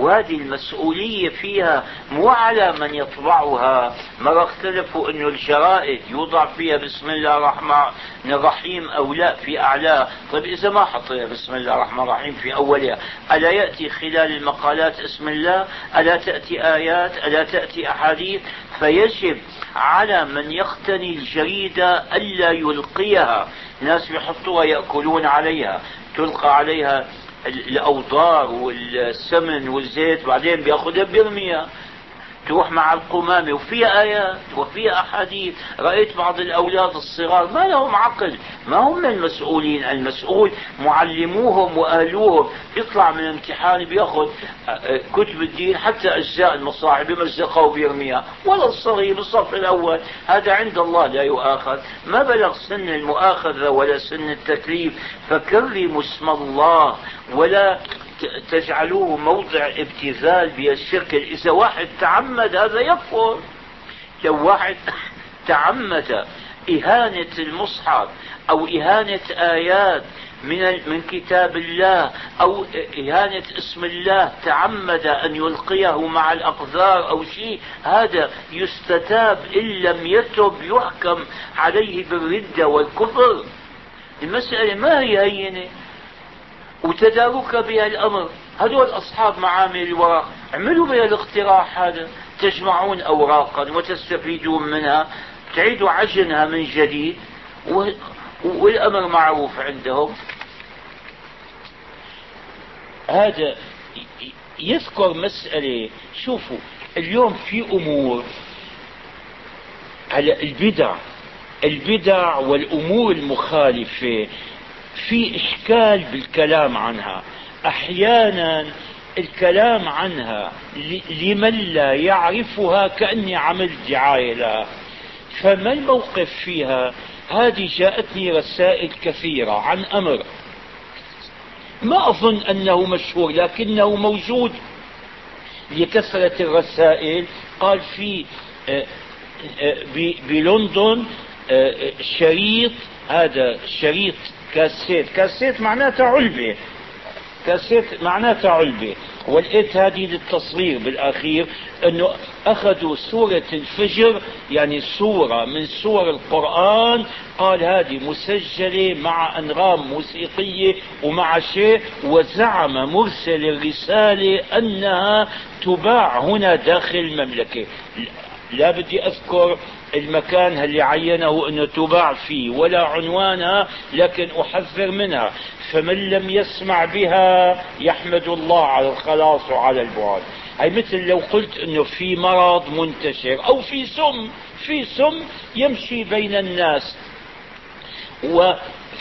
وهذه المسؤولية فيها مو على من يطبعها. مرة اختلفوا انه الجرائد يوضع فيها بسم الله الرحمن الرحيم أو لا في اعلاه طيب إذا ما حطيها بسم الله الرحمن الرحيم في أولها؟ ألا يأتي خلال المقالات اسم الله؟ ألا تأتي آيات؟ ألا تأتي أحاديث؟ فيجب على من يقتني الجريدة ألا يلقيها. ناس بيحطوها يأكلون عليها تلقى عليها الاوضار والسمن والزيت بعدين بيأخذها بيرميها. تروح مع القمامة وفيها آيات وفيها أحاديث. رأيت بعض الأولاد الصغار ما لهم عقل ما هم المسؤولين. المسؤول معلموهم وأهلوهم. يطلع من الامتحان بيأخذ كتب الدين حتى أجزاء المصاحف بمزقها وبيرميها. ولا الصغير بالصف الأول. هذا عند الله لا يؤاخذ. ما بلغ سن المؤاخذة ولا سن التكليف فكرموا اسم الله. ولا تجعلوه موضع ابتذال بالشرك. إذا واحد تعمد هذا يكفر. لو واحد تعمد إهانة المصحف أو إهانة آيات من من كتاب الله أو إهانة اسم الله تعمد أن يلقيه مع الأقذار أو شيء هذا يستتاب إن لم يتب يحكم عليه بالردة والكفر. المسألة ما هي هينة؟ وتدارك بها الأمر. هذول أصحاب معامل الورق اعملوا بها الاقتراح هذا. تجمعون أوراقا وتستفيدون منها. تعيدوا عجنها من جديد. والأمر معروف عندهم. هذا يذكر مسألة. شوفوا اليوم في أمور على البدع. البدع والأمور المخالفة. في إشكال بالكلام عنها. أحيانا الكلام عنها لمن لا يعرفها كأني عملت دعاية لها. فما الموقف فيها؟ هذه جاءتني رسائل كثيرة عن أمر. ما أظن أنه مشهور لكنه موجود. لكثرة الرسائل قال في آه، آه، بلندن آه، شريط هذا شريط كاسيت كاسيت معناتها علبة. كاسيت معناتها علبة. ولقيت هذه للتصوير بالأخير إنه أخذوا سورة الفجر يعني سورة من سور القرآن قال هذه مسجلة مع أنغام موسيقية ومع شيء وزعم مرسل الرسالة أنها تباع هنا داخل المملكة. لا بدي أذكر المكان اللي عينه انه تباع فيه ولا عنوانها لكن أحذر منها. فمن لم يسمع بها يحمد الله على الخلاص وعلى البعد هي مثل لو قلت إنه في مرض منتشر أو في سم في سم يمشي بين الناس. و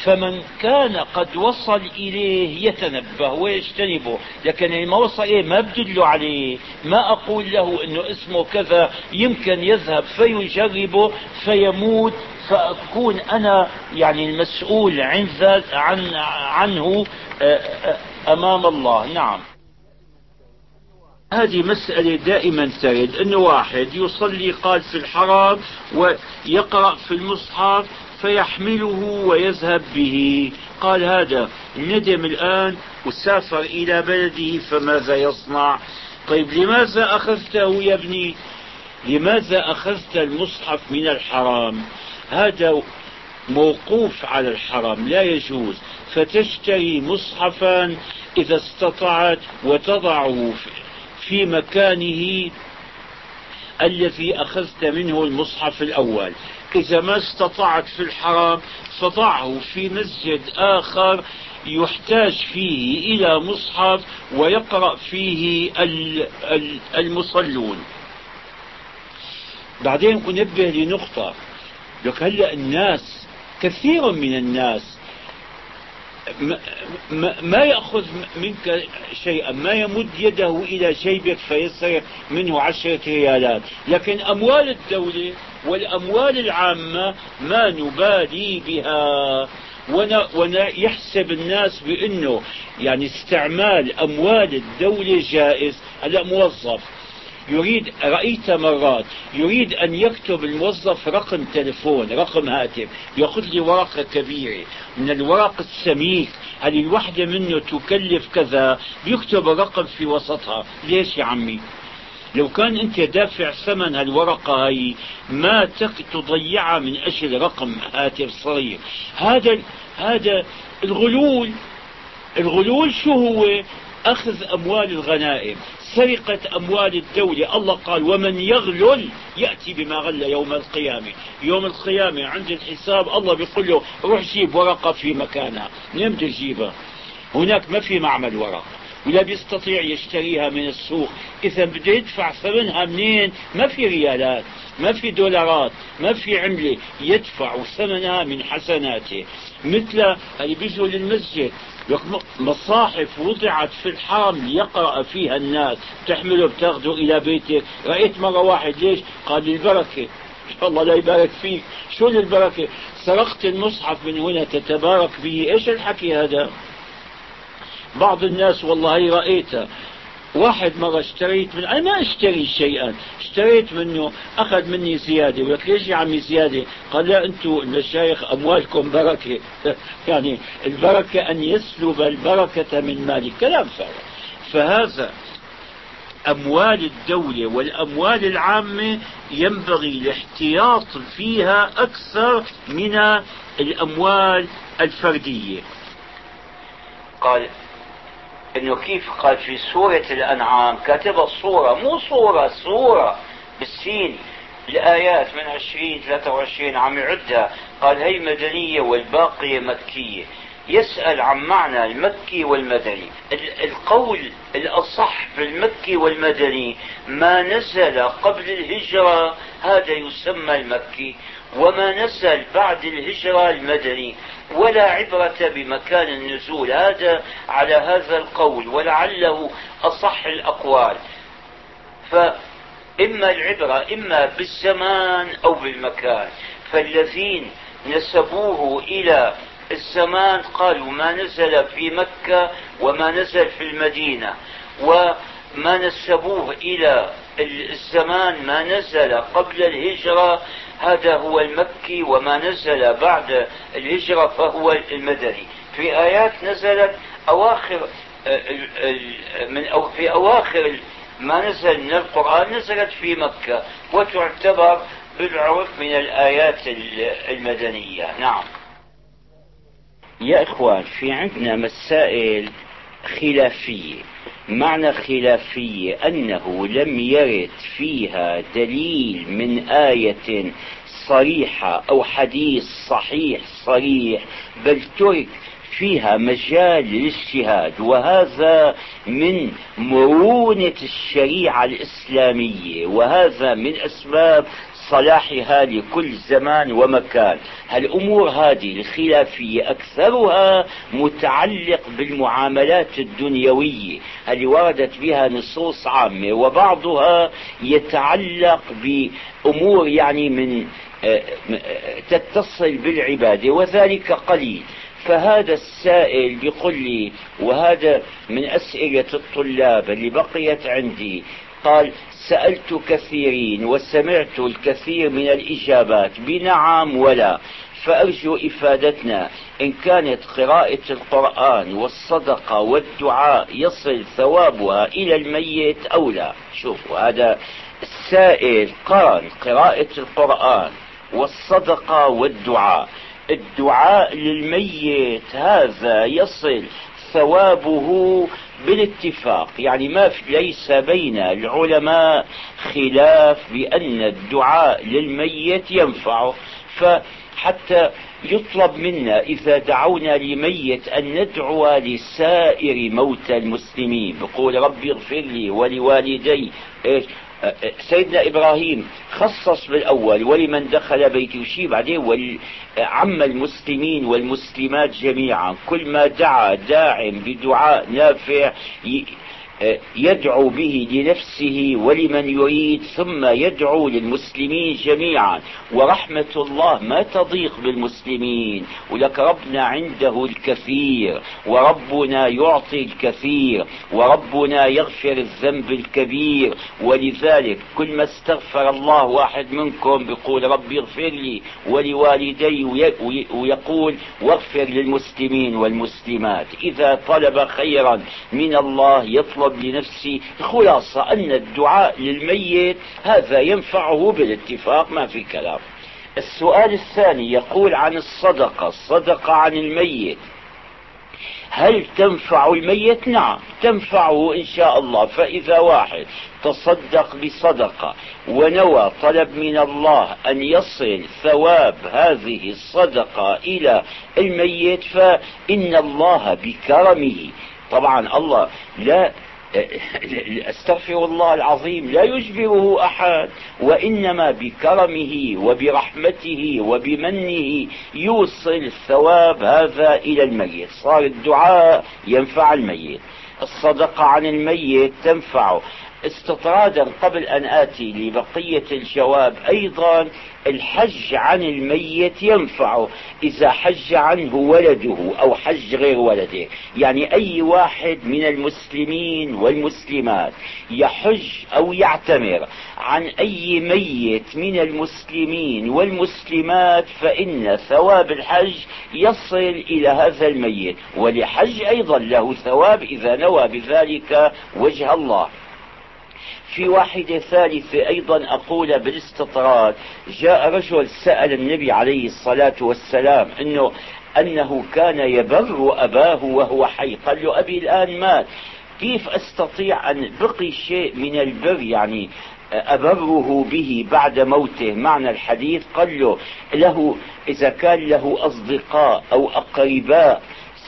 فمن كان قد وصل إليه يتنبه ويجتنبه. لكن ما وصل إليه ما بدل عليه ما أقول له أنه اسمه كذا يمكن يذهب فيجربه فيموت. فأكون أنا يعني المسؤول عن عن عنه آه، آه، أمام الله. نعم. هذه مسألة دائما ترد. أنه واحد يصلي قال في الحرام ويقرأ في المصحف فيحمله ويذهب به. قال هذا ندم الآن وسافر إلى بلده فماذا يصنع؟ طيب لماذا أخذته يا ابني؟ لماذا أخذت المصحف من الحرام؟ هذا موقوف على الحرام لا يجوز. فتشتري مصحفا إذا استطعت وتضعه في مكانه الذي أخذت منه المصحف الأول. إذا ما استطعت في الحرام فضعه في مسجد آخر يحتاج فيه إلى مصحف ويقرأ فيه المصلون. بعدين أنبه لنقطة. لك هلأ الناس كثير من الناس ما يأخذ منك شيئا ما يمد يده إلى جيبك فيسرق منه عشرة ريالات. لكن أموال الدولة والأموال العامة ما نبالي بها. ويحسب الناس بأنه يعني استعمال أموال الدولة جائز. هلا موظف يريد رأيت مرات يريد أن يكتب الموظف رقم تلفون رقم هاتف يأخذ لي ورقة كبيرة. من الورق السميك هذه الوحدة منه تكلف كذا؟ بيكتب الرقم في وسطها. ليش يا عمي؟ لو كان انت دافع ثمن هالورقة هاي ما تضيعها من أجل رقم هاتف صغير. هذا هذا الغلول. الغلول شو هو؟ أخذ أموال الغنائم سرقة أموال الدولة. الله قال ومن يغلل يأتي بما غل يوم القيامة. يوم القيامة عند الحساب الله بيقول له روح جيب ورقة في مكانها. منين بده يجيبها هناك ما في معمل ورق. ولا بيستطيع يشتريها من السوق. إذا بده يدفع ثمنها منين؟ ما في ريالات ما في دولارات ما في عملة. يدفع ثمنها من حسناته. مثل اللي بيجوا للمسجد مصاحف وضعت في الحرم ليقرأ فيها الناس. تحمله بتاخذه إلى بيتك رأيت مرة واحد ليش؟ قال البركة. الله لا يبارك فيك. شو البركة سرقت المصحف من هنا تتبارك به. إيش الحكي هذا؟ بعض الناس والله رأيته واحد مرة اشتريت من أنا ما أشتري شيئا. اشتريت منه أخذ مني زيادة. ولك ليش يا عمي زيادة؟ قال لا أنتم المشايخ أموالكم بركة. يعني البركة أن يسلب البركة من مالك. كلام فارغ فهذا أموال الدولة والأموال العامة ينبغي الاحتياط فيها أكثر من الأموال الفردية. قال إنه كيف قال في سورة الأنعام كاتب الصورة مو صورة صورة بالسين الآيات من عشرين ثلاثة وعشرين عم يعدها. قال هي مدنية والباقية مكية. يسأل عن معنى المكي والمدني. القول الأصح في المكي والمدني ما نزل قبل الهجرة هذا يسمى المكي. وما نزل بعد الهجرة المدني ولا عبرة بمكان النزول. هذا على هذا القول ولعله أصح الأقوال. فإما العبرة إما بالزمان أو بالمكان. فالذين نسبوه إلى الزمان قالوا ما نزل في مكة وما نزل في المدينة وما نسبوه إلى الزمان ما نزل قبل الهجرة هذا هو المكي وما نزل بعد الهجرة فهو المدني. في آيات نزلت أواخر من أو في أواخر ما نزل من القرآن نزلت في مكة وتعتبر بالعرف من الآيات المدنية. نعم. يا إخوان في عندنا مسائل خلافية. معنى خلافية أنه لم يرد فيها دليل من آية صريحة أو حديث صحيح صريح بل ترك فيها مجال للاجتهاد وهذا من مرونة الشريعة الإسلامية وهذا من أسباب صلاحها لكل زمان ومكان. هالأمور هذه الخلافية أكثرها متعلق بالمعاملات الدنيوية اللي وردت بها نصوص عامة وبعضها يتعلق بأمور يعني من آه، تتصل بالعبادة وذلك قليل. فهذا السائل بيقول لي وهذا من أسئلة الطلاب اللي بقيت عندي قال سألت كثيرين وسمعت الكثير من الإجابات بنعم ولا. فأرجو إفادتنا. إن كانت قراءة القرآن والصدقة والدعاء يصل ثوابها إلى الميت أو لا. شوفوا هذا السائل قال قراءة القرآن والصدقة والدعاء. الدعاء للميت هذا يصل ثوابه بالاتفاق يعني ما في ليس بين العلماء خلاف بأن الدعاء للميت ينفعه فحتى يطلب منا إذا دعونا لميت أن ندعو لسائر موتى المسلمين بقول ربي اغفر لي ولوالدي إيش؟ سيدنا إبراهيم خصص بالأول ولمن دخل بيته شيء بعدين وعم المسلمين والمسلمات جميعا. كل ما دعا داع بدعاء نافع يدعو به لنفسه ولمن يريد ثم يدعو للمسلمين جميعا. ورحمة الله ما تضيق بالمسلمين؟ ولك ربنا عنده الكثير وربنا يعطي الكثير وربنا يغفر الذنب الكبير. ولذلك كل ما استغفر الله واحد منكم بيقول ربي اغفر لي ولوالدي ويقول واغفر للمسلمين والمسلمات. إذا طلب خيرا من الله يطلب لنفسه خلاصة أن الدعاء للميت هذا ينفعه بالاتفاق ما في كلام. السؤال الثاني يقول عن الصدقة الصدقة عن الميت. هل تنفع الميت؟ نعم تنفعه إن شاء الله. فإذا واحد تصدق بصدقة ونوى طلب من الله أن يصل ثواب هذه الصدقة إلى الميت فإن الله بكرمه. طبعا الله لا أستغفر الله العظيم لا يجبره أحد. وإنما بكرمه وبرحمته وبمنه يوصل الثواب هذا إلى الميت. صار الدعاء ينفع الميت. الصدقة عن الميت تنفعه. استطرادا قبل أن آتي لبقية الجواب أيضا الحج عن الميت ينفعه إذا حج عنه ولده أو حج غير ولده. يعني أي واحد من المسلمين والمسلمات يحج أو يعتمر عن أي ميت من المسلمين والمسلمات فإن ثواب الحج يصل إلى هذا الميت. ولحج أيضا له ثواب إذا نوى بذلك وجه الله. في واحدة ثالثة أيضا أقول بالاستطراد جاء رجل سأل النبي عليه الصلاة والسلام أنه أنه كان يبر أباه وهو حي قال له أبي الآن مات كيف أستطيع أن بقي شيء من البر؟ يعني أبره به بعد موته معنى الحديث قال له له إذا كان له أصدقاء أو أقرباء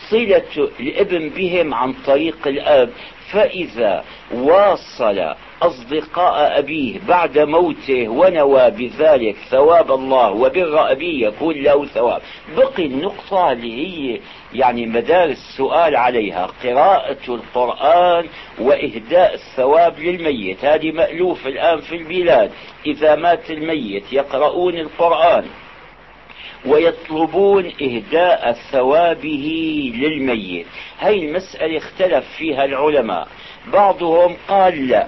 صلة الإبن بهم عن طريق الأب فإذا واصل أصدقاء أبيه بعد موته ونوى بذلك ثواب الله وبر أبيه يكون له ثواب. بقي النقطة اللي هي يعني مدار السؤال عليها. قراءة القرآن وإهداء الثواب للميت. هذه مألوف الآن في البلاد. إذا مات الميت يقرؤون القرآن. ويطلبون إهداء ثوابه للميت. هاي المسألة اختلف فيها العلماء. بعضهم قال لا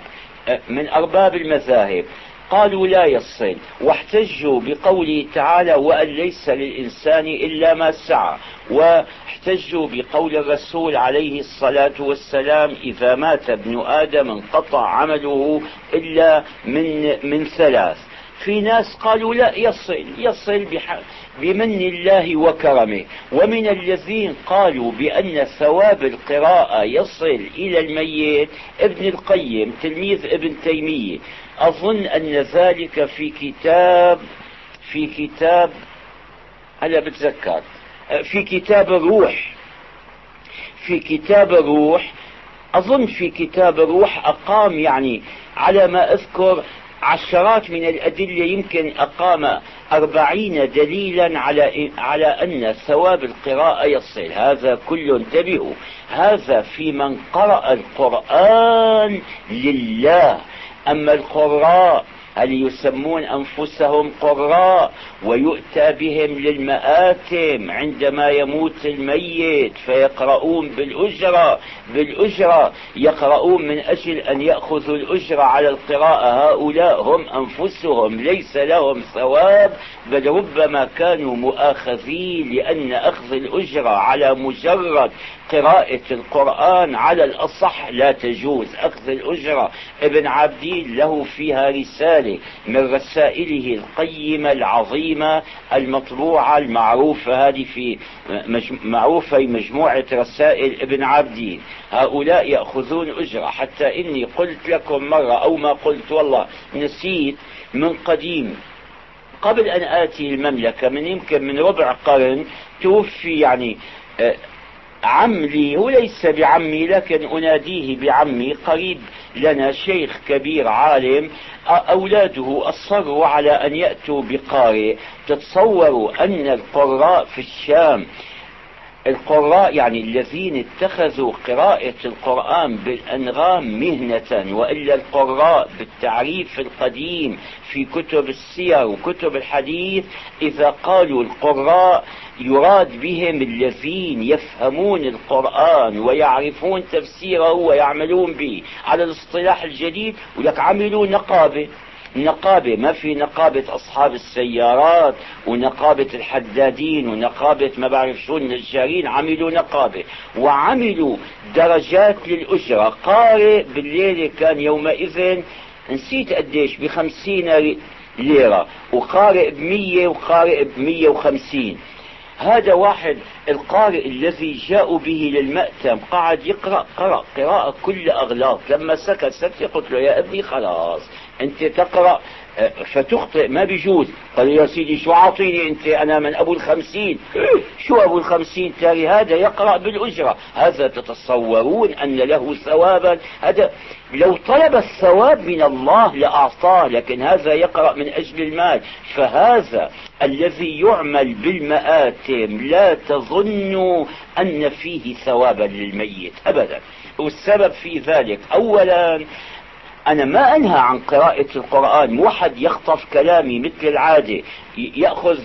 من أرباب المذاهب. قالوا لا يصل واحتجوا بقوله تعالى وأن ليس للإنسان إلا ما سعى واحتجوا بقول الرسول عليه الصلاة والسلام إذا مات ابن آدم انقطع عمله إلا من, من ثلاث في ناس قالوا لا يصل يصل بمن الله وكرمه. ومن الذين قالوا بأن ثواب القراءة يصل إلى الميت ابن القيم تلميذ ابن تيمية. أظن أن ذلك في كتاب في كتاب هلا بتذكر. في كتاب الروح في كتاب الروح أظن في كتاب الروح أقام يعني على ما أذكر عشرات من الأدلة يمكن أقام أربعين دليلا على, على أن ثواب القراءة يصل. هذا كله انتبهوا. هذا في من قرأ القرآن لله. أما القراء هل يسمون أنفسهم قراء ويؤتى بهم للمآتم عندما يموت الميت فيقرؤون بالأجرة بالأجرة يقرؤون من أجل أن يأخذوا الأجرة على القراءة. هؤلاء هم أنفسهم ليس لهم ثواب بل ربما كانوا مؤاخذين لأن أخذ الأجرة على مجرد قراءة القرآن على الأصح لا تجوز. أخذ الأجرة ابن عبدين له فيها رسالة من رسائله القيمة العظيمة المطبوعة المعروفة هذه في معروفة مجموعة رسائل ابن عبدين هؤلاء يأخذون أجرة. حتى إني قلت لكم مرة أو ما قلت والله نسيت من قديم. قبل أن آتي المملكة من يمكن من ربع قرن توفي يعني عم لي هو ليس بعمي لكن أناديه بعمي قريب لنا شيخ كبير عالم أولاده أصروا على أن يأتوا بقارئ. تتصوروا أن القراء في الشام القراء يعني الذين اتخذوا قراءة القرآن بالأنغام مهنة وإلا القراء بالتعريف القديم في كتب السير وكتب الحديث إذا قالوا القراء يراد بهم الذين يفهمون القرآن ويعرفون تفسيره ويعملون به على الاصطلاح الجديد ولك عملوا نقابة نقابة ما في نقابة أصحاب السيارات ونقابة الحدادين ونقابة ما بعرف شو النجارين عملوا نقابة وعملوا درجات للأجرة قارئ بالليلة كان يومئذ نسيت قديش بخمسين ليرة. وقارئ بمية وقارئ بمية وخمسين. هذا واحد القارئ الذي جاءوا به للمأتم قعد يقرأ قرأ قراءة كل أغلاط. لما سكت سكت قلت له يا ابني خلاص. أنت تقرأ آه، فتخطئ ما بيجوز. قال يا سيدي شو عاطيني أنت؟ أنا من أبو الخمسين. شو أبو الخمسين؟ تالي هذا يقرأ بالاجرة هذا تتصورون أن له ثوابا. هذا لو طلب الثواب من الله لأعطاه لكن هذا يقرأ من أجل المال. فهذا الذي يعمل بالمآتم لا تظنوا أن فيه ثوابا للميت ابدا. والسبب في ذلك اولا أنا ما أنهى عن قراءة القرآن واحد يخطف كلامي مثل العادة يأخذ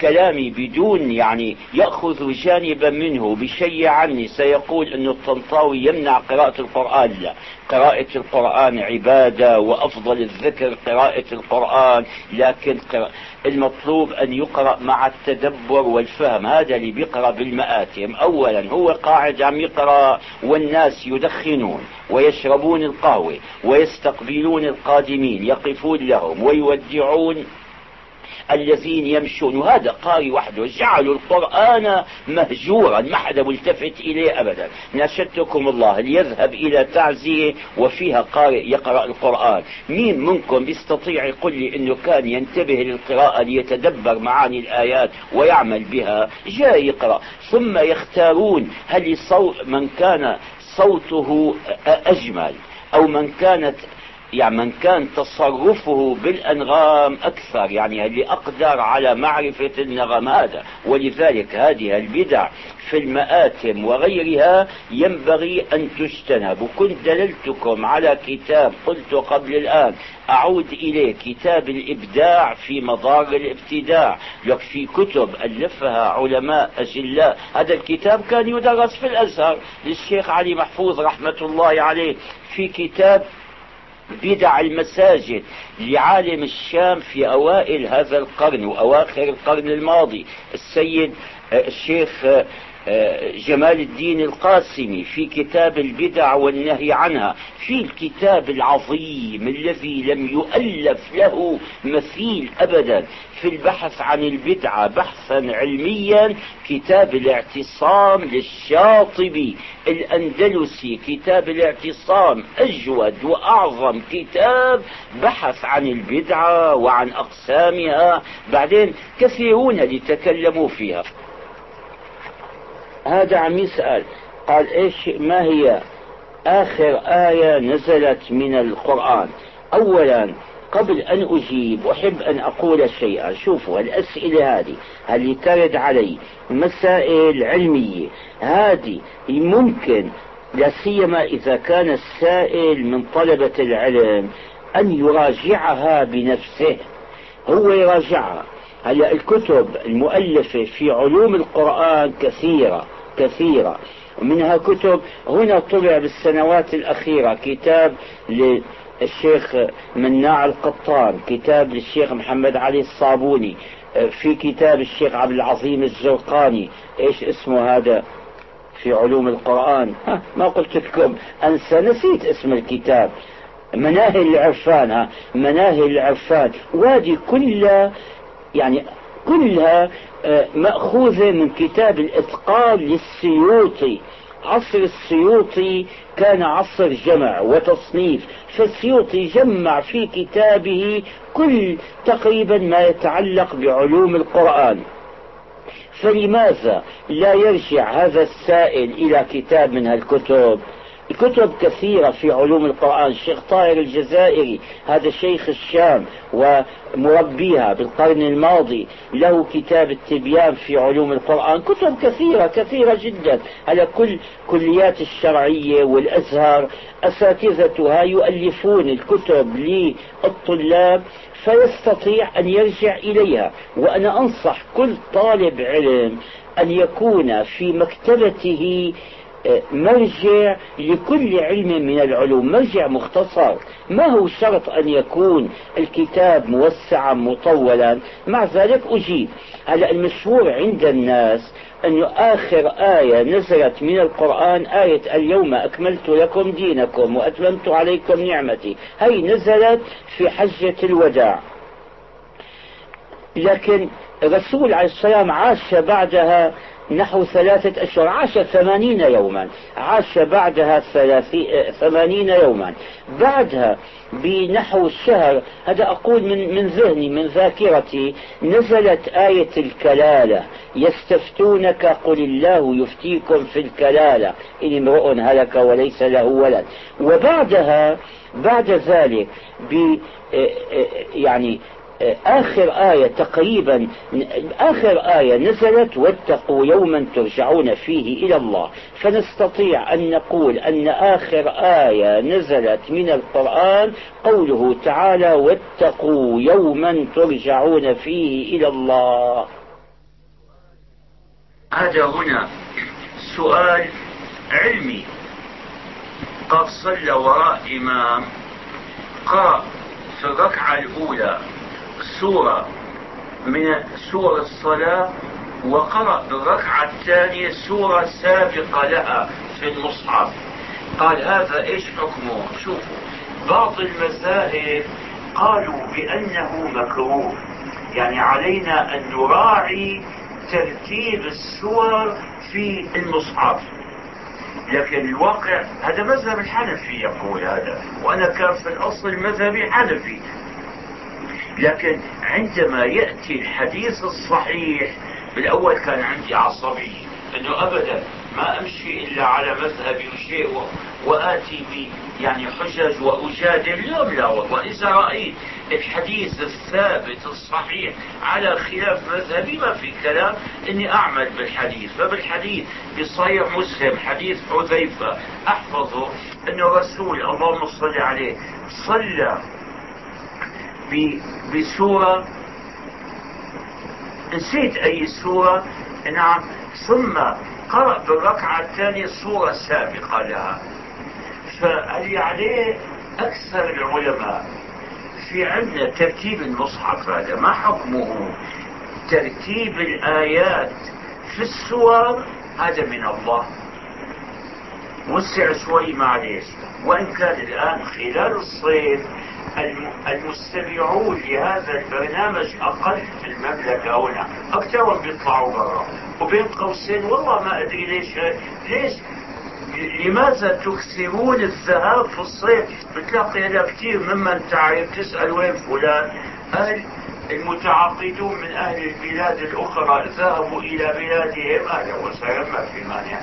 كلامي بدون يعني يأخذ جانبا منه بشيء عني. سيقول أن الطنطاوي يمنع قراءة القرآن. لا. قراءة القرآن عبادة وأفضل الذكر قراءة القرآن. لكن المطلوب أن يقرأ مع التدبر والفهم. هذا اللي بيقرأ بالمآتم. أولا هو قاعد عم يقرأ والناس يدخنون ويشربون القهوة ويستقبلون القادمين يقفون لهم ويودعون الذين يمشون. وهذا قاري وحده جعلوا القرآن مهجورا. ما حدا ملتفت إليه أبدا. ناشدتكم الله ليذهب إلى تعزية وفيها قارئ يقرأ القرآن. مين منكم يستطيع يقول لي أنه كان ينتبه للقراءة ليتدبر معاني الآيات ويعمل بها؟ جاء يقرأ. ثم يختارون هل صوت من كان صوته أجمل أو من كانت يعني من كان تصرفه بالأنغام أكثر يعني اللي أقدر على معرفة النغم هذا. ولذلك هذه البدع في المآتم وغيرها ينبغي أن تجتنب. وكنت دللتكم على كتاب قلت قبل الآن أعود إليه كتاب الإبداع في مضار الابتداع. لك في كتب ألفها علماء أجلاء. هذا الكتاب كان يدرس في الأزهر للشيخ علي محفوظ رحمة الله عليه. في كتاب بدع المساجد لعالم الشام في أوائل هذا القرن وأواخر القرن الماضي. السيد الشيخ آه، آه، جمال الدين القاسمي في كتاب البدع والنهي عنها في الكتاب العظيم الذي لم يؤلف له مثيل أبدا في البحث عن البدعة بحثا علميا كتاب الاعتصام للشاطبي الأندلسي كتاب الاعتصام أجود وأعظم كتاب بحث عن البدعة وعن أقسامها بعدين كثيرون اللي تكلموا فيها. هذا عم يسأل قال إيش ما هي آخر آية نزلت من القرآن؟ اولا قبل أن أجيب أحب أن أقول شيئا. شوفوا الأسئلة هذه اللي ترد علي مسائل علمية؟ هذه ممكن لا سيما إذا كان السائل من طلبة العلم أن يراجعها بنفسه. هو يراجعها. هلا الكتب المؤلفة في علوم القرآن كثيرة كثيرة. ومنها كتب هنا طبع بالسنوات الأخيرة كتاب للشيخ مناع القطان كتاب للشيخ محمد علي الصابوني في كتاب الشيخ عبد العظيم الزرقاني. إيش اسمه هذا في علوم القرآن؟ ها ما قلت لكم أنسى نسيت اسم الكتاب. مناهل العرفان ها مناهل العرفان. وهذه كلها يعني كلها آه، مأخوذة من كتاب الإتقان للسيوطي. عصر السيوطي كان عصر جمع وتصنيف فالسيوطي جمع في كتابه كل تقريبا ما يتعلق بعلوم القرآن. فلماذا لا يرجع هذا السائل إلى كتاب من هالكتب؟ كتب كثيرة في علوم القرآن الشيخ طاهر الجزائري هذا شيخ الشام ومربيها بالقرن الماضي له كتاب التبيان في علوم القرآن. كتب كثيرة كثيرة جدا على كل كليات الشرعية والأزهر. أساتذتها يؤلفون الكتب للطلاب فيستطيع أن يرجع إليها. وأنا أنصح كل طالب علم أن يكون في مكتبته مرجع لكل علم من العلوم. مرجع مختصر. ما هو شرط أن يكون الكتاب موسعا مطولا؟ مع ذلك أجيب هلا المشهور عند الناس أن آخر آية نزلت من القرآن آية اليوم أكملت لكم دينكم وأتممت عليكم نعمتي. هي نزلت في حجة الوداع. لكن الرسول عليه السلام عاش بعدها نحو ثلاثة أشهر عاش ثمانين يوما. عاش بعدها ثمانين يوما. بعدها بنحو الشهر هذا أقول من, من ذهني من ذاكرتي نزلت آية الكلالة. يستفتونك قل الله يفتيكم في الكلالة. إن امرؤ هلك وليس له ولد. وبعدها بعد ذلك ب يعني آخر آية تقريبا آخر آية نزلت واتقوا يوما ترجعون فيه إلى الله. فنستطيع أن نقول أن آخر آية نزلت من القرآن قوله تعالى واتقوا يوما ترجعون فيه إلى الله. هذا هنا سؤال علمي. قد صلى وراء إمام قرأ في الركعة الأولى. سورة من سور الصلاة وقرأ بالركعة الثانية سورة سابقة لها في المصحف. قال هذا إيش حكمه؟ شوفوا بعض المذاهب قالوا بأنه مكروه. يعني علينا أن نراعي ترتيب السور في المصحف. لكن الواقع هذا مذهب الحنفي يقول هذا وأنا كان في الأصل مذهبي حنفي. لكن عندما يأتي الحديث الصحيح بالأول كان عندي عصبي أنه أبدا ما أمشي إلا على مذهبي وشيء وآتي ب يعني حجج وأجادل اليوم لا والله إذا رأيت الحديث الثابت الصحيح على خلاف مذهبي ما في كلام إني أعمل بالحديث. فبالحديث بصحيح مسلم حديث حذيفة أحفظه أنه رسول اللهم صل عليه صلى بسورة نسيت أي سورة نعم ثم قرأ بالركعة الثانية سورة سابقة لها. فاللي عليه أكثر العلماء في عندنا ترتيب المصحف هذا. ما حكمه؟ ترتيب الآيات في السور. هذا من الله. وسع شوي معليش. وإن كان الآن خلال الصيف المستمعون لهذا البرنامج أقل في المملكة هنا. أكثرهم بيطلعوا برا. وبين قوسين والله ما أدري ليش ليش لماذا تكثرون الذهاب في الصيف؟ بتلاقي هنا كثير ممن تعرف تسأل وين فلان؟ قال المتعاقدون من أهل البلاد الأخرى ذهبوا إلى بلادهم؟ أهلا وسهلا ما في مانع.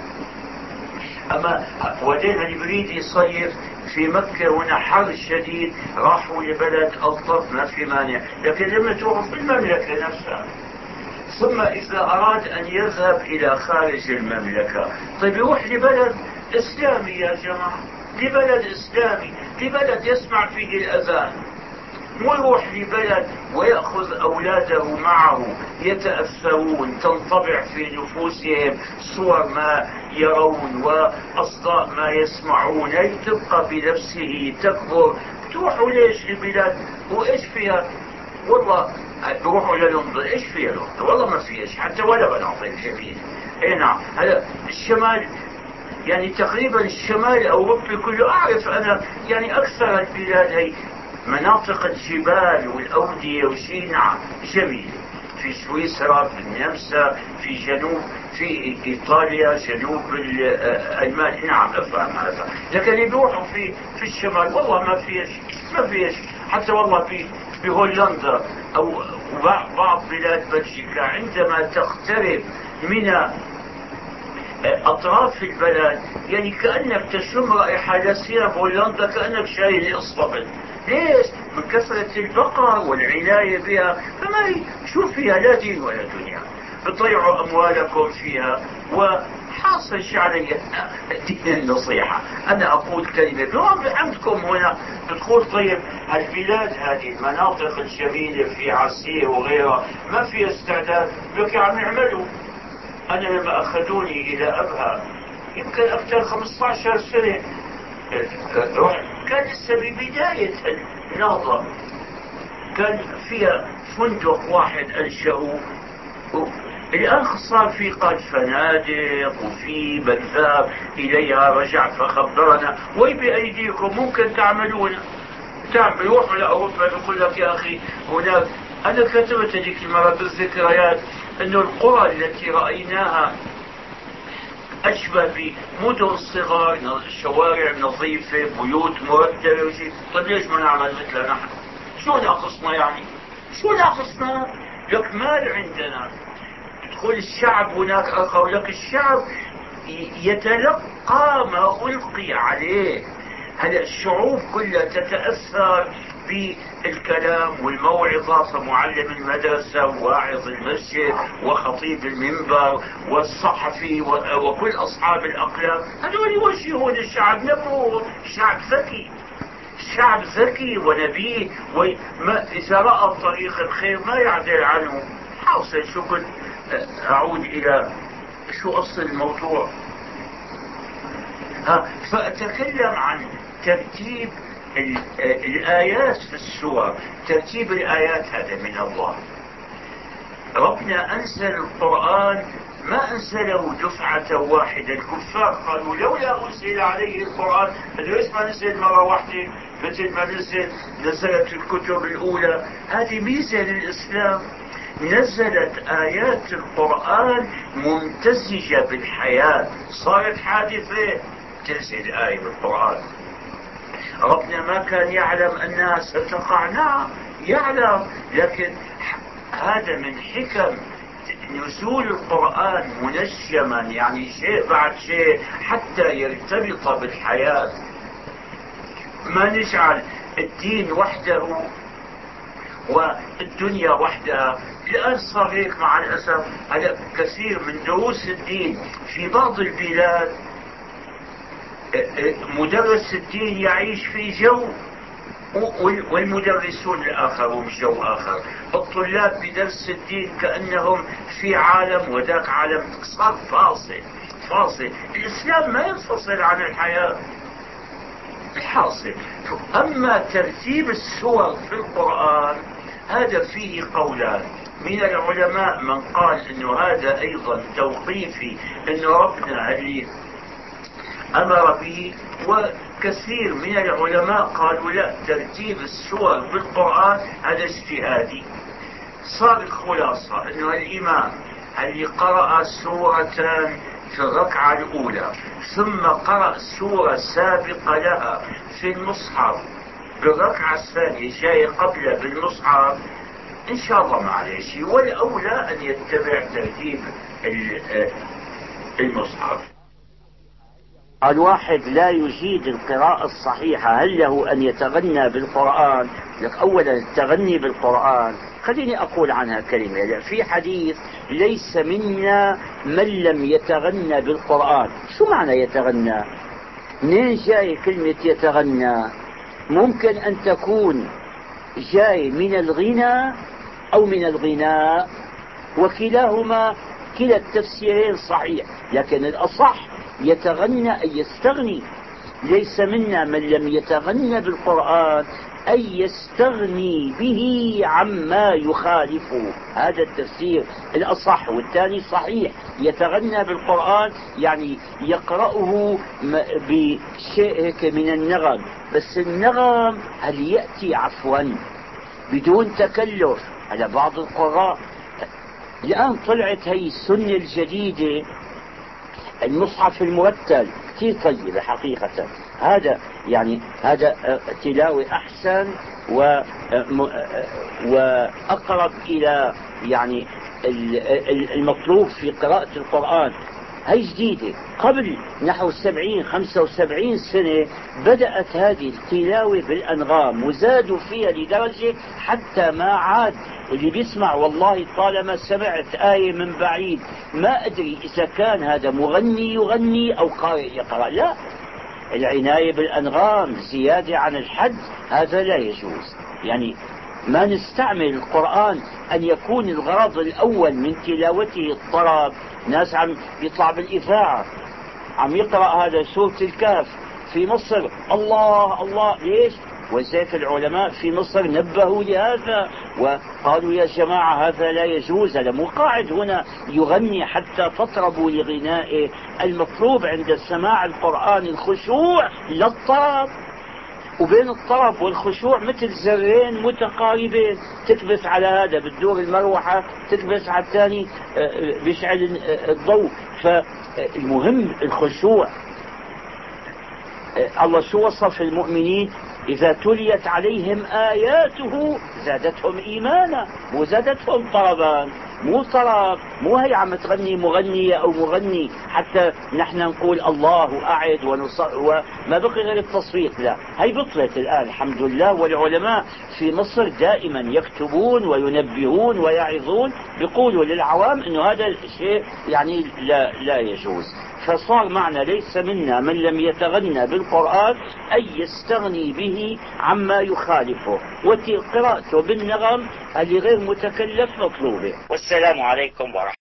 أما ودينا اللي بريد يصيف في مكة هنا حر شديد راحوا لبلد ألطف ما في مانع. لكن لما تروحوا في المملكة نفسها ثم إذا أراد أن يذهب إلى خارج المملكة. طيب يروح لبلد إسلامي يا جماعة لبلد إسلامي لبلد يسمع فيه الأذان. مو يروح لبلد ويأخذ أولاده معه يتأثرون تنطبع في نفوسهم صور ما يرون وأصداء ما يسمعون. هي تبقى بنفسه تكبر. تروحوا ليش البلاد؟ وإيش فيها؟ والله بروحوا لندن إيش فيها لندن؟ والله ما في إيش حتى ولا بناطق جميل إي نعم. هذا الشمال يعني تقريبا الشمال الاوروبي كله أعرف أنا يعني أكثر البلاد هي مناطق الجبال والأودية وشيء نعم جميل في سويسرا في النمسا في جنوب في إيطاليا جنوب ألمانيا. نعم أفهم هذا لكن يروحوا في في الشمال والله ما فيش ما فيش حتى والله في بهولندا أو بعض بلاد بلجيكا عندما تقترب من أطراف البلد يعني كأنك تشم رائحة لا سيما بولندا كأنك شايل اصطبل ليش؟ من كثرة البقر والعناية بها. فما شو فيها لا دين ولا دنيا. بتضيعوا أموالكم فيها وحاصل شو علي دين النصيحة. أنا أقول كلمة عندكم هنا. بتقول طيب البلاد هذه المناطق الجميلة في عسير وغيرها ما في استعداد؟ لك عم يعملوا أنا لما أخذوني إلى أبها يمكن أكثر 15 سنة. كان لسه ببداية النهضة كان فيها فندق واحد أنشأوه الآن صار في قد فنادق وفي ذهب إليها رجع فخبرنا. وي بأيديكم ممكن تعملون. تعمل روحوا لأوروبا بيقول لك يا أخي هناك أنا كتبت هذيك المرة بالذكريات أنه القرى التي رأيناها أشبه بمدن صغار شوارع نظيفة بيوت مرتبة وشيء طيب ليش ما نعمل مثل نحن؟ شو ناقصنا يعني؟ شو ناقصنا؟ لك مال عندنا. تقول الشعب هناك أقول لك الشعب يتلقى ما ألقي عليه. هلا الشعوب كلها تتأثر بالكلام والموعظة فمعلم المدرسة وواعظ المسجد وخطيب المنبر والصحفي وكل أصحاب الأقلام. هذول يوجهون الشعب نبوه شعب ذكي. شعب ذكي ونبيه وما إذا رأى طريق الخير ما يعدل عنه. حاصل شو كنت أعود إلى شو أصل الموضوع. ها فأتكلم عن ترتيب الآيات في السور ترتيب الآيات هذا من الله. ربنا أنزل القرآن ما أنزله دفعة واحدة. الكفار قالوا لولا أنزل عليه القرآن ليش ما نزل مرة واحدة مثل ما نزل نزلت الكتب الأولى. هذه ميزة للإسلام. نزلت آيات القرآن ممتزجة بالحياة. صارت حادثة تنزل آية بالقرآن. ربنا ما كان يعلم أنها ستقع نعم يعلم. لكن هذا من حكم نزول القرآن منجما يعني شيء بعد شيء حتى يرتبط بالحياة. ما نجعل الدين وحده والدنيا وحدها. الآن صار هيك مع الأسف هلا كثير من دروس الدين في بعض البلاد مدرس الدين يعيش في جو والمدرسون الآخرون جو آخر. الطلاب بدرس الدين كأنهم في عالم وذاك عالم صار فاصل فاصل. الإسلام ما ينفصل عن الحياة الحاصل. أما ترتيب السور في القرآن هذا فيه قولان. من العلماء من قال إنه هذا أيضا توقيفي انه ربنا اللي أمر به وكثير من العلماء قالوا لا ترتيب السور بالقرآن هذا اجتهادي. صار الخلاصة انه الإمام اللي قرأ سورة في الركعة الأولى ثم قرأ سورة سابقة لها في المصحف بالركعة الثانية جاي قبله بالمصحف إن شاء الله ما عليه شيء. والأولى أن يتبع ترتيب المصحف. الواحد لا يجيد القراءة الصحيحة. هل له أن يتغنى بالقرآن؟ لك أولا التغني بالقرآن. خليني أقول عنها كلمة. في حديث ليس منا من لم يتغنى بالقرآن. شو معنى يتغنى؟ منين جاي كلمة يتغنى؟ ممكن أن تكون جاي من الغنى أو من الغناء. وكلاهما كلا التفسيرين صحيح. لكن الأصح يتغنى أي يستغني. ليس منا من لم يتغنى بالقرآن أي يستغني به عما يخالفه هذا التفسير. الأصح والثاني صحيح. يتغنى بالقرآن يعني يقرأه بشيء هيك من النغم. بس النغم هل يأتي عفوا بدون تكلف؟ على بعض القراء. الآن طلعت هي السنة الجديدة المصحف المرتل كثير طيبة حقيقة. هذا يعني هذا آه، تلاوة أحسن و آه، آه، وأقرب إلى يعني المطلوب في قراءة القرآن. هي جديدة. قبل نحو سبعين خمسة وسبعين سنة بدأت هذه التلاوة بالأنغام وزادوا فيها لدرجة حتى ما عاد. اللي بيسمع والله طالما سمعت آية من بعيد ما أدري إذا كان هذا مغني يغني أو قارئ يقرأ. لا. العناية بالأنغام زيادة عن الحد هذا لا يجوز. يعني ما نستعمل القرآن أن يكون الغرض الأول من تلاوته الطرب ناس عم يطلع بالإذاعة عم يقرأ هذا سورة الكهف في مصر. الله الله ليش ولذلك العلماء في مصر نبهوا لهذا وقالوا يا جماعة هذا لا يجوز هذا مو قاعد هنا يغني حتى تطربوا لغنائه. المطلوب عند سماع القرآن الخشوع لا الطرب وبين الطرب والخشوع مثل زرين متقاربين. تكبس على هذا بتدور المروحة تكبس على الثاني آه، آه، بيشعل آه، الضوء. فالمهم الخشوع. الله شو وصف المؤمنين؟ إذا تليت عليهم آياته زادتهم إيمانا وزادتهم طربا مو طرب مو هي عم تغني مغنية أو مغني حتى نحن نقول الله أعد. وما بقي غير التصفيق لا هي بطلت الآن الحمد لله والعلماء في مصر دائما يكتبون وينبهون ويعظون بيقولوا للعوام أنه هذا الشيء يعني لا, لا يجوز فصار معنى ليس منا من لم يتغنى بالقرآن أي يستغني به عما يخالفه وقراءته بالنغم اللي غير متكلف مطلوبة والسلام عليكم ورحمة